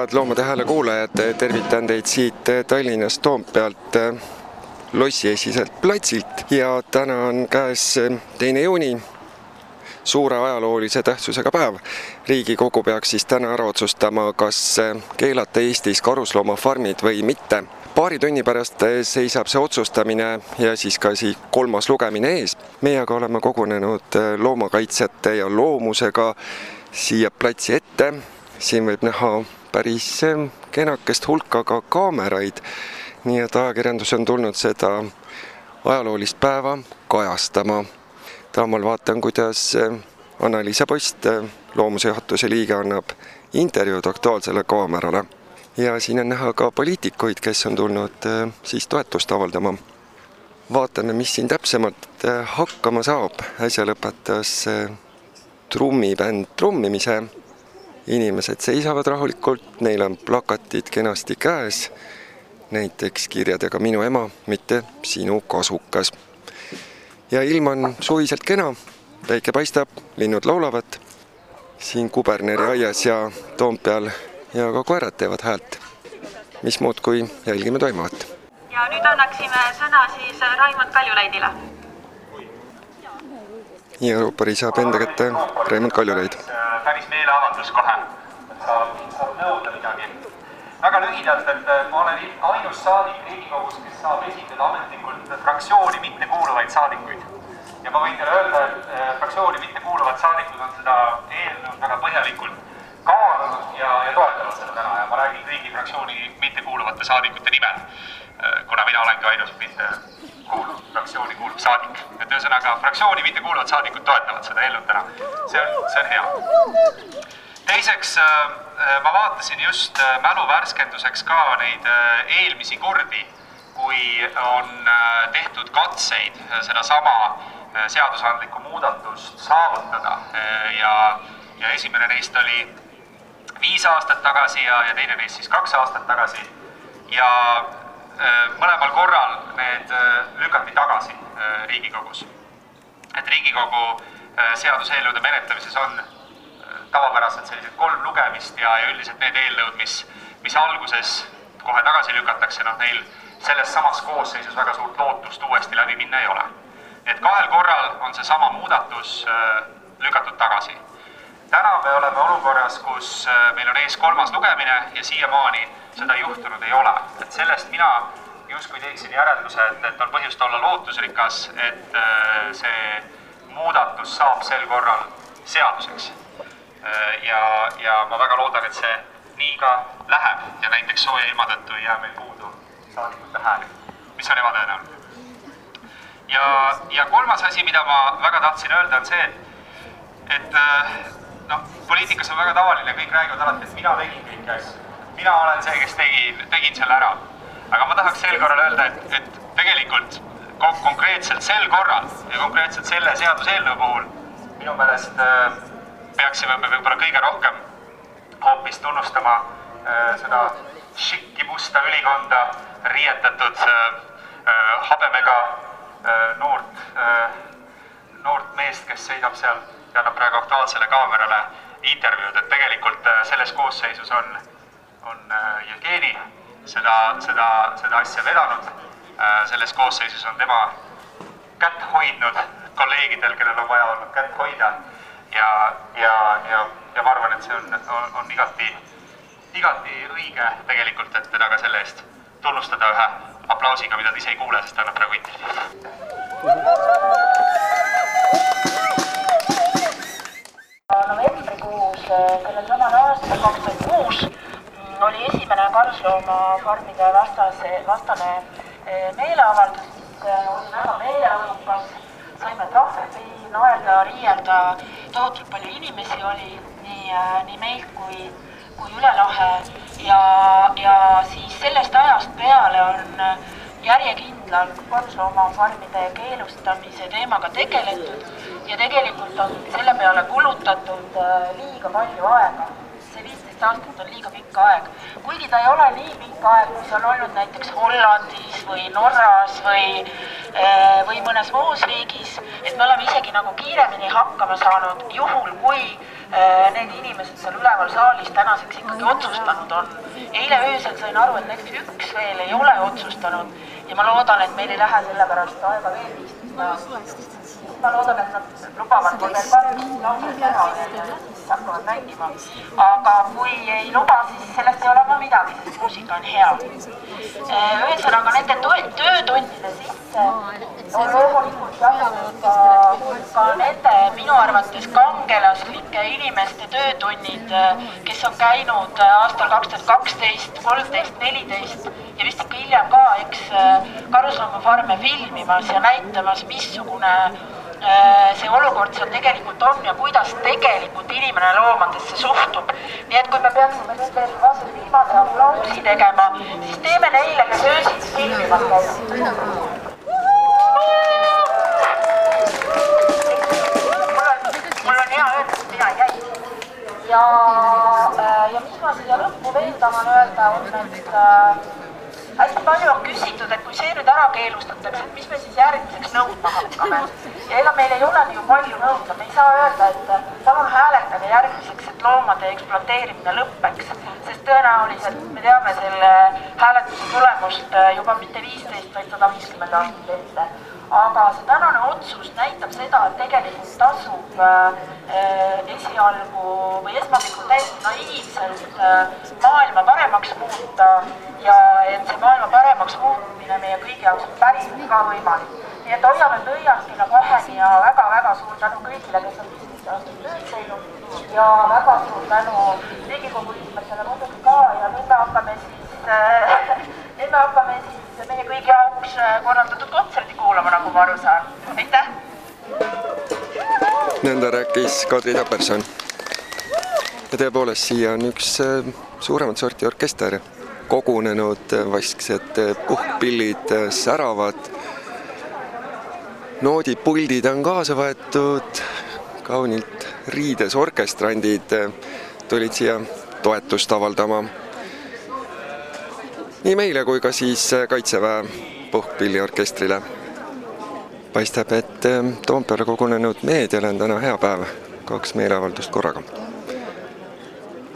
Head Loomade Hääle kuulajad, tervitan teid siit Tallinnast Toompealt lossiesiselt platsilt ja täna on käes teine juuni, suure ajaloolise tähtsusega päev. riigikogu peaks siis täna ära otsustama, kas keelata Eestis karusloomafarmid või mitte. paari tunni pärast seisab see otsustamine ja siis ka siis kolmas lugemine ees. meie aga oleme kogunenud loomakaitsjate ja loomusega siia platsi ette. siin võib näha päris kenakest hulka ka kaameraid. nii et ajakirjandus on tulnud seda ajaloolist päeva kajastama. taamal vaatan, kuidas Anna-Liisa Post, loomuse juhatuse liige, annab intervjuud Aktuaalsele Kaamerale. ja siin on näha ka poliitikuid, kes on tulnud siis toetust avaldama. vaatame, mis siin täpsemalt hakkama saab. äsja lõpetas trummibänd trummimise inimesed seisavad rahulikult, neil on plakatid kenasti käes, näiteks kirjadega Minu ema, mitte sinu kasukas. ja ilm on suviselt kena, päike paistab, linnud laulavad siin Kuberneri aias ja Toompeal ja ka koerad teevad häält. mis muud, kui jälgime toimuvat. ja nüüd annaksime sõna siis Raimond Kaljulaidile. Ja Europari saab enda kätte Raimond Kaljulaid päris meeleavaldus kohe, saab, saab nõuda midagi. väga lühidalt, et ma olen ainus saadik Riigikogus, kes saab esindada ametlikult fraktsiooni mittekuuluvaid saadikuid. ja ma võin teile öelda, et fraktsiooni mittekuuluvad saadikud on seda eelnõu väga põhjalikult kaalunud ja, ja toetavad seda täna ja ma räägin kõigi fraktsiooni mittekuuluvate saadikute nimel, kuna mina olengi ainus mitte kuuluv, fraktsiooni kuuluv saadik. et ühesõnaga, fraktsiooni mittekuuluvad saadikud toetavad seda eelnõu täna. see on, see on hea. teiseks, ma vaatasin just mälu värskenduseks ka neid eelmisi kordi, kui on tehtud katseid sedasama seadusandlikku muudatust saavutada ja, ja esimene neist oli viis aastat tagasi ja, ja teine neist siis kaks aastat tagasi ja mõlemal korral Riigikogus. et Riigikogu seaduseelnõude menetlemises on tavapäraselt sellised kolm lugemist ja, ja üldiselt need eelnõud, mis, mis alguses kohe tagasi lükatakse, noh neil selles samas koosseisus väga suurt lootust uuesti läbi minna ei ole. et kahel korral on seesama muudatus lükatud tagasi. täna me oleme olukorras, kus meil on ees kolmas lugemine ja siiamaani seda juhtunud ei ole, et sellest mina justkui teeksin järelduse, et, et on põhjust olla lootusrikas, et see muudatus saab sel korral seaduseks. ja, ja ma väga loodan, et see nii ka läheb ja näiteks sooja ilma tõttu ei jää meil puudu saadikute hääli, mis on ebatõenäoline. ja, ja kolmas asi, mida ma väga tahtsin öelda, on see, et, et noh, poliitikas on väga tavaline, kõik räägivad alati, et mina tegin kõiki asju mina olen see, kes tegi, tegin selle ära. Aga ma tahaks sel korral öelda, et, et tegelikult konkreetselt sel korral ja konkreetselt selle seaduseelnõu puhul minu meelest äh, peaksime me võib-olla kõige rohkem hoopis tunnustama äh, seda šikki musta ülikonda riietatud äh, habemega noort, noort meest, kes seisab seal ja annab praegu Aktuaalsele Kaamerale intervjuud, et tegelikult selles koosseisus on on Jevgeni seda, seda, seda asja vedanud. selles koosseisus on tema kätt hoidnud kolleegidel, kellel on vaja olnud kätt hoida. ja, ja, ja, ja ma arvan, et see on, on, on igati, igati õige tegelikult, et teda ka selle eest tunnustada ühe aplausiga, mida ta ise ei kuule, sest ta annab praegu intervjuud. novembrikuus sellel samal aastal, kaks tuhat oli esimene karusloomafarmide vastase, vastane meeleavaldus, mis oli väga meeleolukas. saime trahvi, naerda, riielda, tohutult palju inimesi oli nii, nii meilt kui, kui üle lahe ja, ja siis sellest ajast peale on järjekindlalt karusloomaafarmide keelustamise teemaga tegeletud. Ja tegelikult on selle peale kulutatud liiga palju aega see viisteist aastat on liiga pikk aeg. kuigi ta ei ole nii pikk aeg, kui see on olnud näiteks Hollandis või Norras või, eh, või mõnes muus riigis, et me oleme isegi nagu kiiremini hakkama saanud, juhul kui eh, need inimesed seal üleval saalis tänaseks ikkagi otsustanud on. eile öösel sain aru, et näiteks üks veel ei ole otsustanud ja ma loodan, et meil ei lähe sellepärast aega veel viisteist aastat ma loodan, et nad lubavad mul veel lauset teha veel ja siis hakkavad mängima. aga kui ei luba, siis sellest ei ole ka midagi, sest muusika on hea. ühesõnaga nende töötundide sisse on loomulikult jagunud ka, ka nende minu arvates kangelaslike inimeste töötunnid, kes on käinud aastal kaks tuhat kaksteist, kolmteist, neliteist ja vist ikka hiljem ka, eks karusloomafarme filmimas ja näitamas, missugune Äh, see olukord seal tegelikult on ja kuidas tegelikult inimene loomadesse suhtub. nii et kui me peaksime nüüd veel viimase aplausi tegema, siis teeme neile, kes öösiti filmimas käivad. mul on hea öelda, et mina ei käi. ja, äh, ja mis ma siia lõppu veel tahan öelda, on, et äh, hästi palju on küsitud, et kui see nüüd ära keelustatakse, et mis me siis järgmiseks nõudma hakkame. ja ega meil ei olegi ju palju nõudma, me ei saa öelda, et palun hääletage järgmiseks, et loomade ekspluateerimine lõpeks, sest tõenäoliselt me teame selle hääletuse tulemust juba mitte viisteist, vaid sada viiskümmend aastat ette. Aga see tänane otsus näitab seda, et tegelikult tasub äh, esialgu või esmapilgul täiesti naiivselt äh, maailma paremaks muuta et see maailma paremaks muutmine meie kõigi jaoks on päriselt ka võimalik. nii et hoiame pöialkina kaheni ja väga-väga suur tänu kõigile, kes on viisteist aastat tööd teinud ja väga suur tänu Riigikogu liikmetele muidugi ka ja nüüd me hakkame siis äh, nüüd me hakkame siis meie kõigi jaoks äh, korraldatud kontserti kuulama, nagu ma aru saan. aitäh! nõnda rääkis Kadri Taperson. ja tõepoolest, siia on üks äh, suuremat sorti orkester kogunenud, vasksed puhkpillid säravad, noodipuldid on kaasa võetud, kaunilt riides orkestrandid tulid siia toetust avaldama. nii meile kui ka siis Kaitseväe puhkpilliorkestrile. paistab, et Toompeale kogunenud meediale on täna hea päev, kaks meeleavaldust korraga.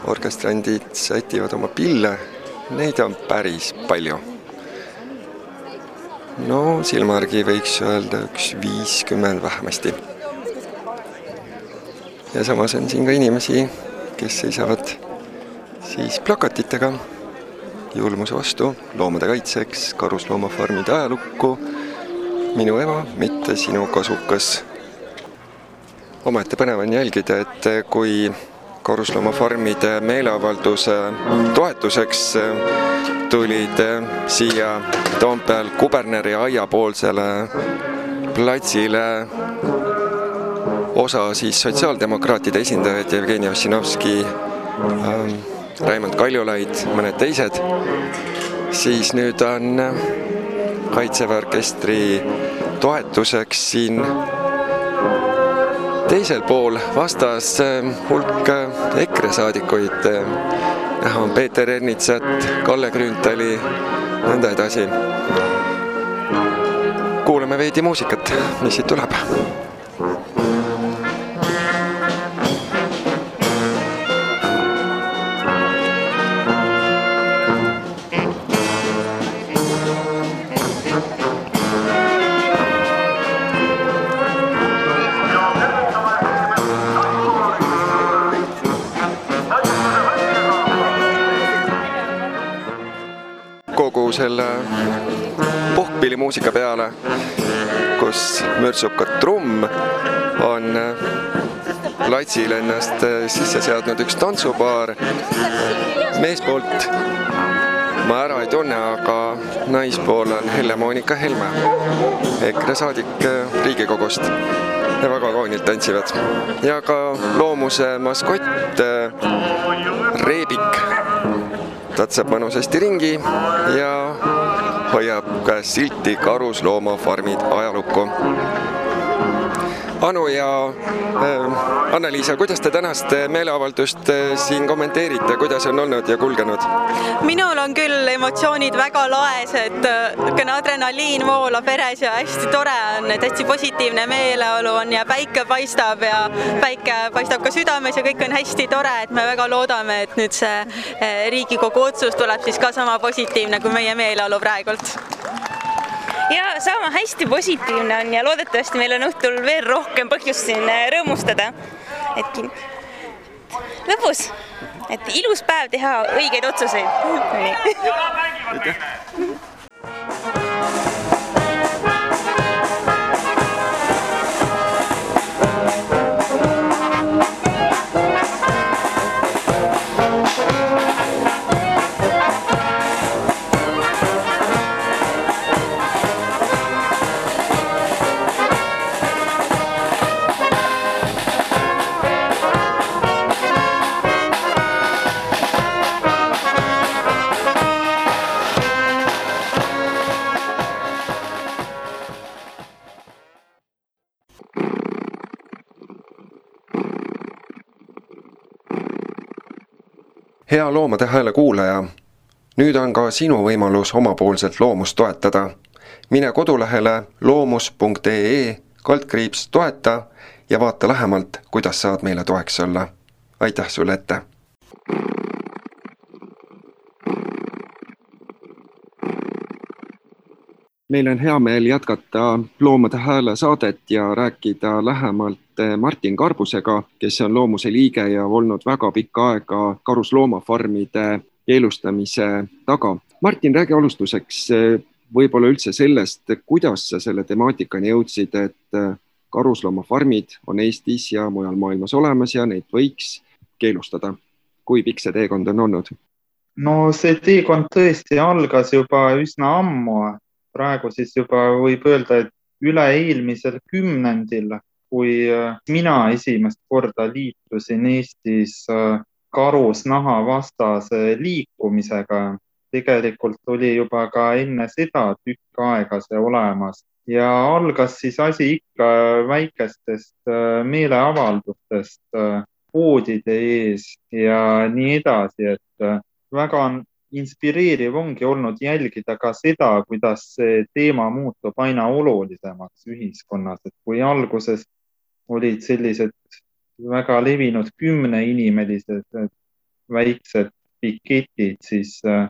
orkestrandid sätivad oma pille Neid on päris palju. no silmärgi võiks öelda üks viiskümmend vähemasti. ja samas on siin ka inimesi, kes seisavad siis plakatitega julmuse vastu, loomade kaitseks, karusloomafarmide ajalukku, minu ema, mitte sinu kasukas. omaette põnev on jälgida, et kui karusloomafarmide meeleavalduse toetuseks tulid siia Toompeal kuberneri aiapoolsele platsile osa siis sotsiaaldemokraatide esindajaid, Jevgeni Ossinovski ähm,, Raimond Kaljulaid, mõned teised, siis nüüd on Kaitseväe orkestri toetuseks siin teisel pool vastas ähm, hulk äh, EKRE saadikuid. Äh, näha on Peeter Ernitsat, Kalle Grünthali, nõnda edasi. kuulame veidi muusikat, mis siit tuleb selle puhkpillimuusika peale, kus mürtsub ka trumm, on platsil ennast sisse seadnud üks tantsupaar meespoolt ma ära ei tunne, aga naispool on Helle-Moonika Helme, EKRE saadik Riigikogust ja väga kaunilt tantsivad. ja ka loomuse maskott tatsab mõnusasti ringi ja hoiab käes silti Karusloomafarmid ajalukku Anu ja äh, Anna-Liisa, kuidas te tänast meeleavaldust äh, siin kommenteerite, kuidas on olnud ja kulgenud? minul on küll emotsioonid väga laes, et äh, niisugune adrenaliin voolab veres ja hästi tore on, et hästi positiivne meeleolu on ja päike paistab ja päike paistab ka südames ja kõik on hästi tore, et me väga loodame, et nüüd see äh, Riigikogu otsus tuleb siis ka sama positiivne kui meie meeleolu praegult ja sama hästi positiivne on ja loodetavasti meil on õhtul veel rohkem põhjust siin äh, rõõmustada. et lõbus, et ilus päev teha õigeid otsuseid. aitäh. Hea Loomade Hääle kuulaja, nüüd on ka sinu võimalus omapoolselt loomust toetada. mine kodulehele loomus.ee kaldkriips toeta ja vaata lähemalt, kuidas saad meile toeks olla. aitäh sulle ette! meil on hea meel jätkata Loomade Hääle saadet ja rääkida lähemalt Martin Karbusega, kes on Loomuse liige ja olnud väga pikka aega karusloomafarmide keelustamise taga. Martin, räägi alustuseks eh, võib-olla üldse sellest, kuidas sa selle temaatikani jõudsid, et eh, karusloomafarmid on Eestis ja mujal maailmas olemas ja neid võiks keelustada. kui pikk see teekond on olnud? no see teekond tõesti algas juba üsna ammu, praegu siis juba võib öelda, et üle-eelmisel kümnendil kui äh, mina esimest korda liitusin Eestis äh, karusnaha vastase liikumisega. tegelikult oli juba ka enne seda tükk aega see olemas ja algas siis asi ikka väikestest äh, meeleavaldustest poodide ees ja nii edasi, et väga inspireeriv ongi olnud jälgida ka seda, kuidas see teema muutub aina olulisemaks ühiskonnas, et kui alguses olid sellised väga levinud kümneinimesed väiksed piketid, siis äh,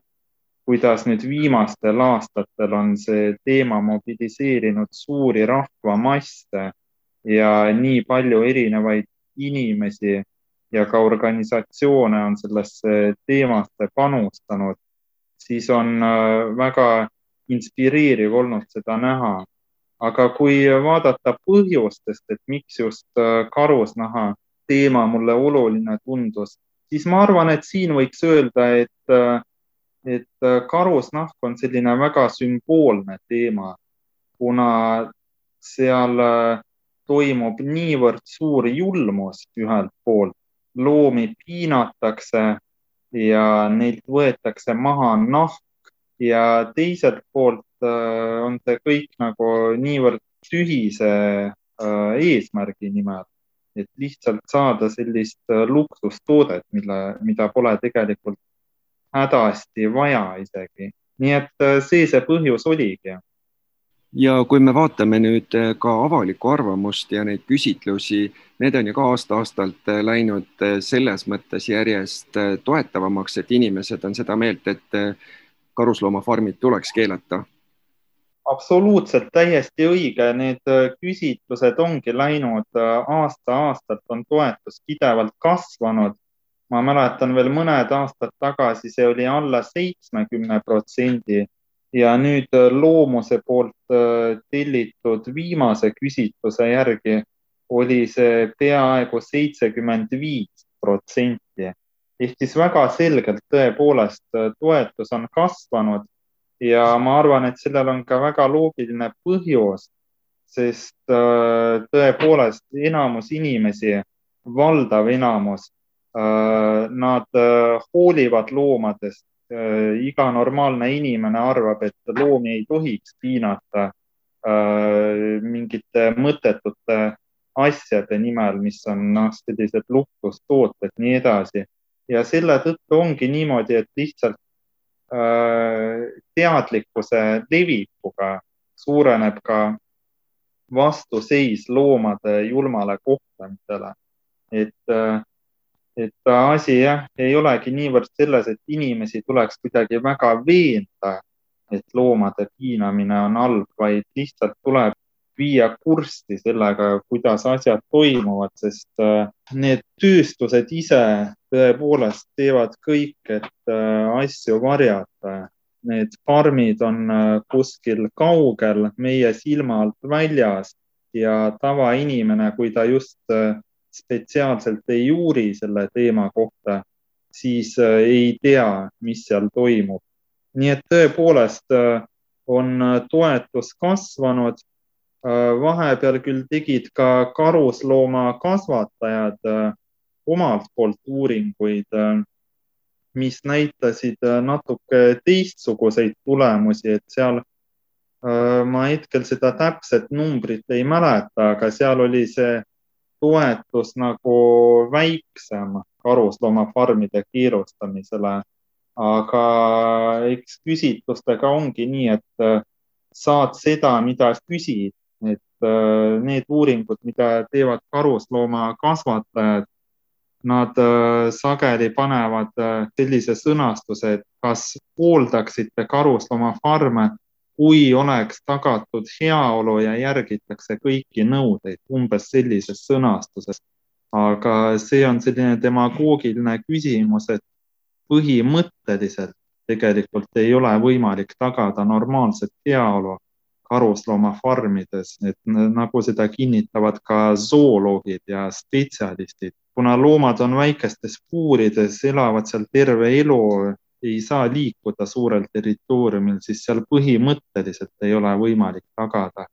kuidas nüüd viimastel aastatel on see teema mobiliseerinud suuri rahvamasse ja nii palju erinevaid inimesi ja ka organisatsioone on sellesse teemasse panustanud, siis on äh, väga inspireeriv olnud seda näha aga kui vaadata põhjustest, et miks just äh, karusnaha teema mulle oluline tundus, siis ma arvan, et siin võiks öelda, et, äh, et äh, karusnahk on selline väga sümboolne teema, kuna seal toimub niivõrd suur julmus ühelt poolt, loomi piinatakse ja neilt võetakse maha nahk ja teiselt poolt on see kõik nagu niivõrd tühise äh, eesmärgi nimel, et lihtsalt saada sellist äh, luksustoodet, mille, mida pole tegelikult hädasti vaja isegi. nii et see see põhjus oligi ja kui me vaatame nüüd ka avalikku arvamust ja neid küsitlusi, need on ju ka aasta-aastalt läinud selles mõttes järjest toetavamaks, et inimesed on seda meelt, et karusloomafarmid tuleks keelata? Absoluutselt täiesti õige, need äh, küsitlused ongi läinud äh, aasta-aastalt on toetus pidevalt kasvanud. ma mäletan veel mõned aastad tagasi, see oli alla seitsmekümne protsendi ja nüüd äh, loomuse poolt tellitud viimase küsitluse järgi oli see peaaegu seitsekümmend viis protsenti. Ehk siis väga selgelt tõepoolest toetus on kasvanud ja ma arvan, et sellel on ka väga loogiline põhjus, sest tõepoolest enamus inimesi, valdav enamus, nad hoolivad loomadest. iga normaalne inimene arvab, et loomi ei tohiks piinata mingite mõttetute asjade nimel, mis on noh, sellised luhtustooted, nii edasi. ja selle tõttu ongi niimoodi, et lihtsalt äh, teadlikkuse levikuga suureneb ka vastuseis loomade julmale kohtlemisele. et äh,, et asi jah, ei olegi niivõrd selles, et inimesi tuleks kuidagi väga veenda, et loomade piinamine on halb, vaid lihtsalt tuleb viia kurssi sellega, kuidas asjad toimuvad, sest äh, need tööstused ise tõepoolest teevad kõik, et äh, asju varjata. Need farmid on äh, kuskil kaugel meie silma alt väljas ja tavainimene, kui ta just spetsiaalselt ei uuri selle teema kohta, siis ei tea, mis seal toimub. nii et tõepoolest on toetus kasvanud vahepeal küll tegid ka karusloomakasvatajad äh, omalt poolt uuringuid, äh, mis näitasid natuke teistsuguseid tulemusi, et seal ma hetkel seda täpset numbrit ei mäleta, aga seal oli see toetus nagu väiksem karusloomafarmide keelustamisele. aga eks küsitlustega ongi nii, et saad seda, mida küsid et äh, need uuringud, mida teevad karusloomakasvatajad, nad äh, sageli panevad äh, sellise sõnastuse, et kas pooldaksite karusloomafarme, kui oleks tagatud heaolu ja järgitakse kõiki nõudeid, umbes sellises sõnastuses. aga see on selline demagoogiline küsimus, et põhimõtteliselt tegelikult ei ole võimalik tagada normaalset heaolu karusloomafarmides, et nagu seda kinnitavad ka zooloogid ja spetsialistid. kuna loomad on väikestes puurides, elavad seal terve elu, ei saa liikuda suurel territooriumil, siis seal põhimõtteliselt ei ole võimalik tagada.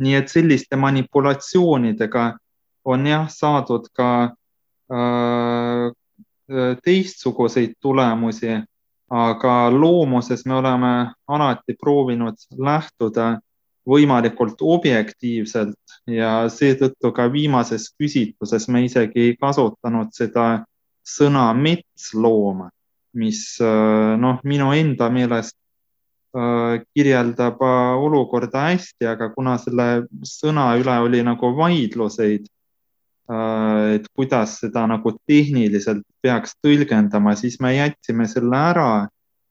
nii et selliste manipulatsioonidega on jah, saadud ka äh, teistsuguseid tulemusi aga loomuses me oleme alati proovinud lähtuda võimalikult objektiivselt ja seetõttu ka viimases küsitluses me isegi ei kasutanud seda sõna metsloom, mis noh, minu enda meelest äh, kirjeldab äh, olukorda hästi, aga kuna selle sõna üle oli nagu vaidluseid Äh, et kuidas seda nagu tehniliselt peaks tõlgendama, siis me jätsime selle ära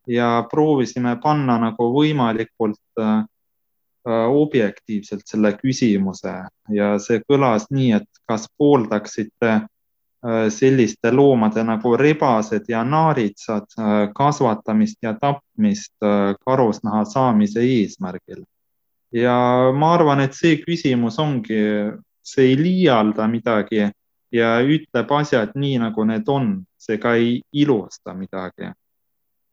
ja proovisime panna nagu võimalikult äh, äh, objektiivselt selle küsimuse ja see kõlas nii, et kas pooldaksite selliste loomade nagu rebased ja naaritsad kasvatamist ja tapmist karusnaha saamise eesmärgil. ja ma arvan, et see küsimus ongi see ei liialda midagi ja ütleb asjad nii, nagu need on, see ka ei ilusta midagi.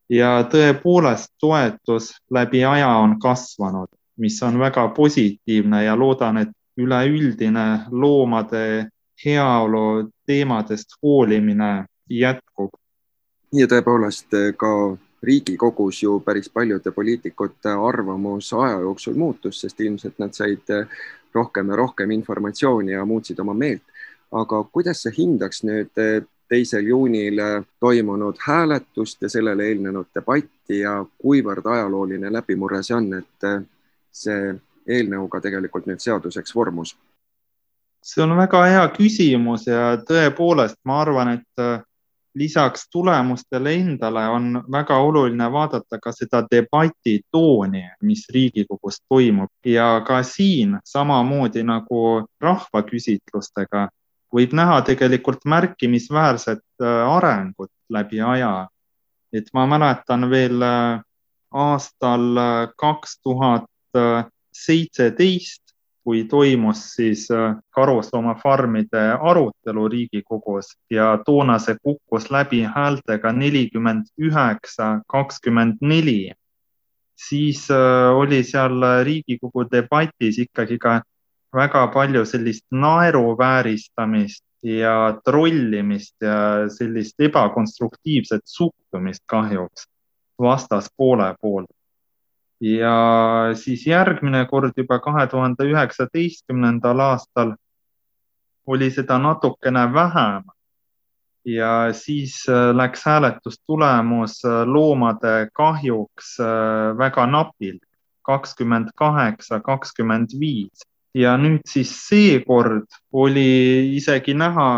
ja tõepoolest toetus läbi aja on kasvanud, mis on väga positiivne ja loodan, et üleüldine loomade heaolu teemadest hoolimine jätkub. ja tõepoolest ka Riigikogus ju päris paljude poliitikute arvamus aja jooksul muutus, sest ilmselt nad said rohkem ja rohkem informatsiooni ja muutsid oma meelt. aga kuidas sa hindaks nüüd eh, teisel juunil eh, toimunud hääletust ja sellele eelnenud debatti ja kuivõrd ajalooline läbimurre see on, et eh, see eelnõu ka tegelikult nüüd seaduseks vormus? see on väga hea küsimus ja tõepoolest, ma arvan, et lisaks tulemustele endale on väga oluline vaadata ka seda debati tooni, mis Riigikogus toimub ja ka siin samamoodi nagu rahvaküsitlustega võib näha tegelikult märkimisväärset äh, arengut läbi aja. et ma mäletan veel äh, aastal äh, kaks tuhat seitseteist kui toimus siis äh, karusloomafarmide arutelu Riigikogus ja toona see kukkus läbi häältega nelikümmend üheksa, kakskümmend neli, siis äh, oli seal Riigikogu debatis ikkagi ka väga palju sellist naeruvääristamist ja trollimist ja sellist ebakonstruktiivset suhtumist kahjuks vastaspoole poolt. Ja siis järgmine kord juba kahe tuhande üheksateistkümnendal aastal oli seda natukene vähem. ja siis äh, läks hääletustulemus äh, loomade kahjuks äh, väga napilt, kakskümmend kaheksa, kakskümmend viis ja nüüd siis seekord oli isegi näha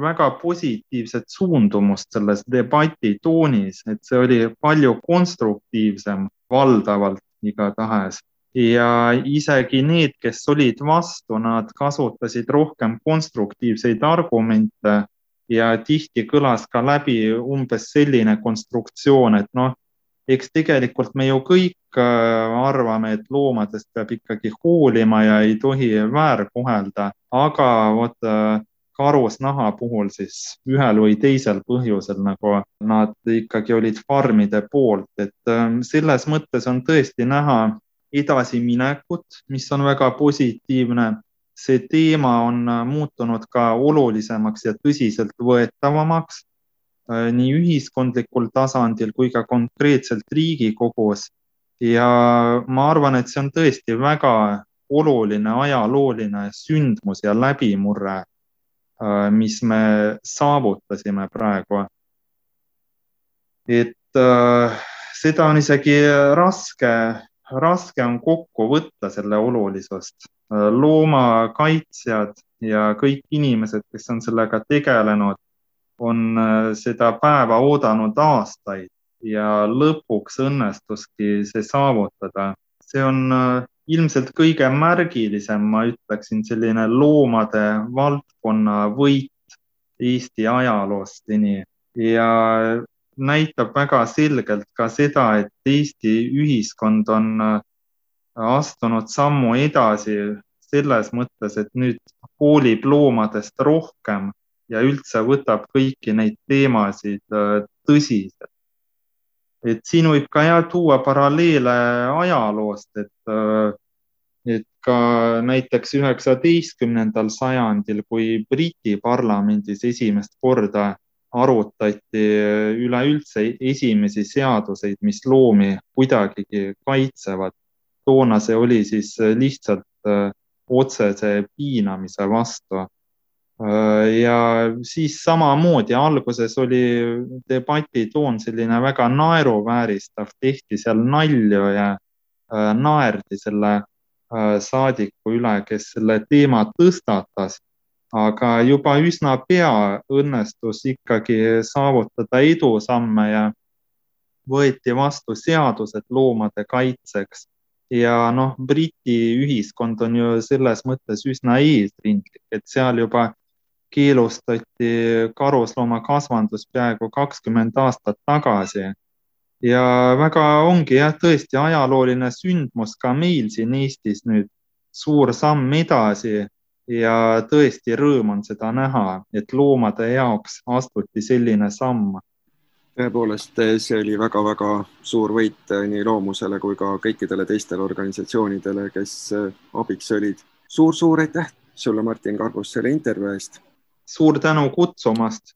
väga positiivset suundumust selles debati toonis, et see oli palju konstruktiivsem valdavalt igatahes. Ja isegi need, kes olid vastu, nad kasutasid rohkem konstruktiivseid argumente ja tihti kõlas ka läbi umbes selline konstruktsioon, et noh, eks tegelikult me ju kõik äh, arvame, et loomadest peab ikkagi hoolima ja ei tohi väärkohelda, aga vot äh, karusnaha puhul siis ühel või teisel põhjusel nagu nad ikkagi olid farmide poolt, et ähm, selles mõttes on tõesti näha edasiminekut, mis on väga positiivne. see teema on äh, muutunud ka olulisemaks ja tõsiseltvõetavamaks Äh, nii ühiskondlikul tasandil kui ka konkreetselt Riigikogus. ja ma arvan, et see on tõesti väga oluline ajalooline sündmus ja läbimurre, mis me saavutasime praegu. et äh, seda on isegi raske, raske on kokku võtta selle olulisust. loomakaitsjad ja kõik inimesed, kes on sellega tegelenud, on äh, seda päeva oodanud aastaid ja lõpuks õnnestuski see saavutada. See on äh, ilmselt kõige märgilisem, ma ütleksin, selline loomade valdkonna võit Eesti ajaloost seni ja näitab väga selgelt ka seda, et Eesti ühiskond on äh, astunud sammu edasi selles mõttes, et nüüd hoolib loomadest rohkem ja üldse võtab kõiki neid teemasid äh, tõsiselt. Et siin võib ka jah tuua paralleele ajaloost, et, äh, et ka näiteks üheksateistkümnendal sajandil, kui Briti parlamendis esimest korda arutati üleüldse esimesi seaduseid, mis loomi kuidagigi kaitsevad. toona see oli siis lihtsalt äh, otsese piinamise vastu Äh, ja siis samamoodi alguses oli debati toon selline väga naeruvääristav, tehti seal nalju ja äh, naerdi selle äh, saadiku üle, kes selle teema tõstatas. aga juba üsna pea õnnestus ikkagi saavutada edusamme ja võeti vastu seadused loomade kaitseks ja noh, Briti ühiskond on ju selles mõttes üsna eesrindlik, et seal juba keelustati karusloomakasvandus peaaegu kakskümmend aastat tagasi. ja väga ongi jah, tõesti ajalooline sündmus ka meil siin Eestis nüüd, suur samm edasi ja tõesti rõõm on seda näha, et loomade jaoks astuti selline samm tõepoolest, see oli väga-väga suur võit nii loomusele kui ka kõikidele teistele organisatsioonidele, kes abiks olid suur,. suur-suur aitäh sulle, Martin Karbus, selle intervjuu eest suur tänu kutsumast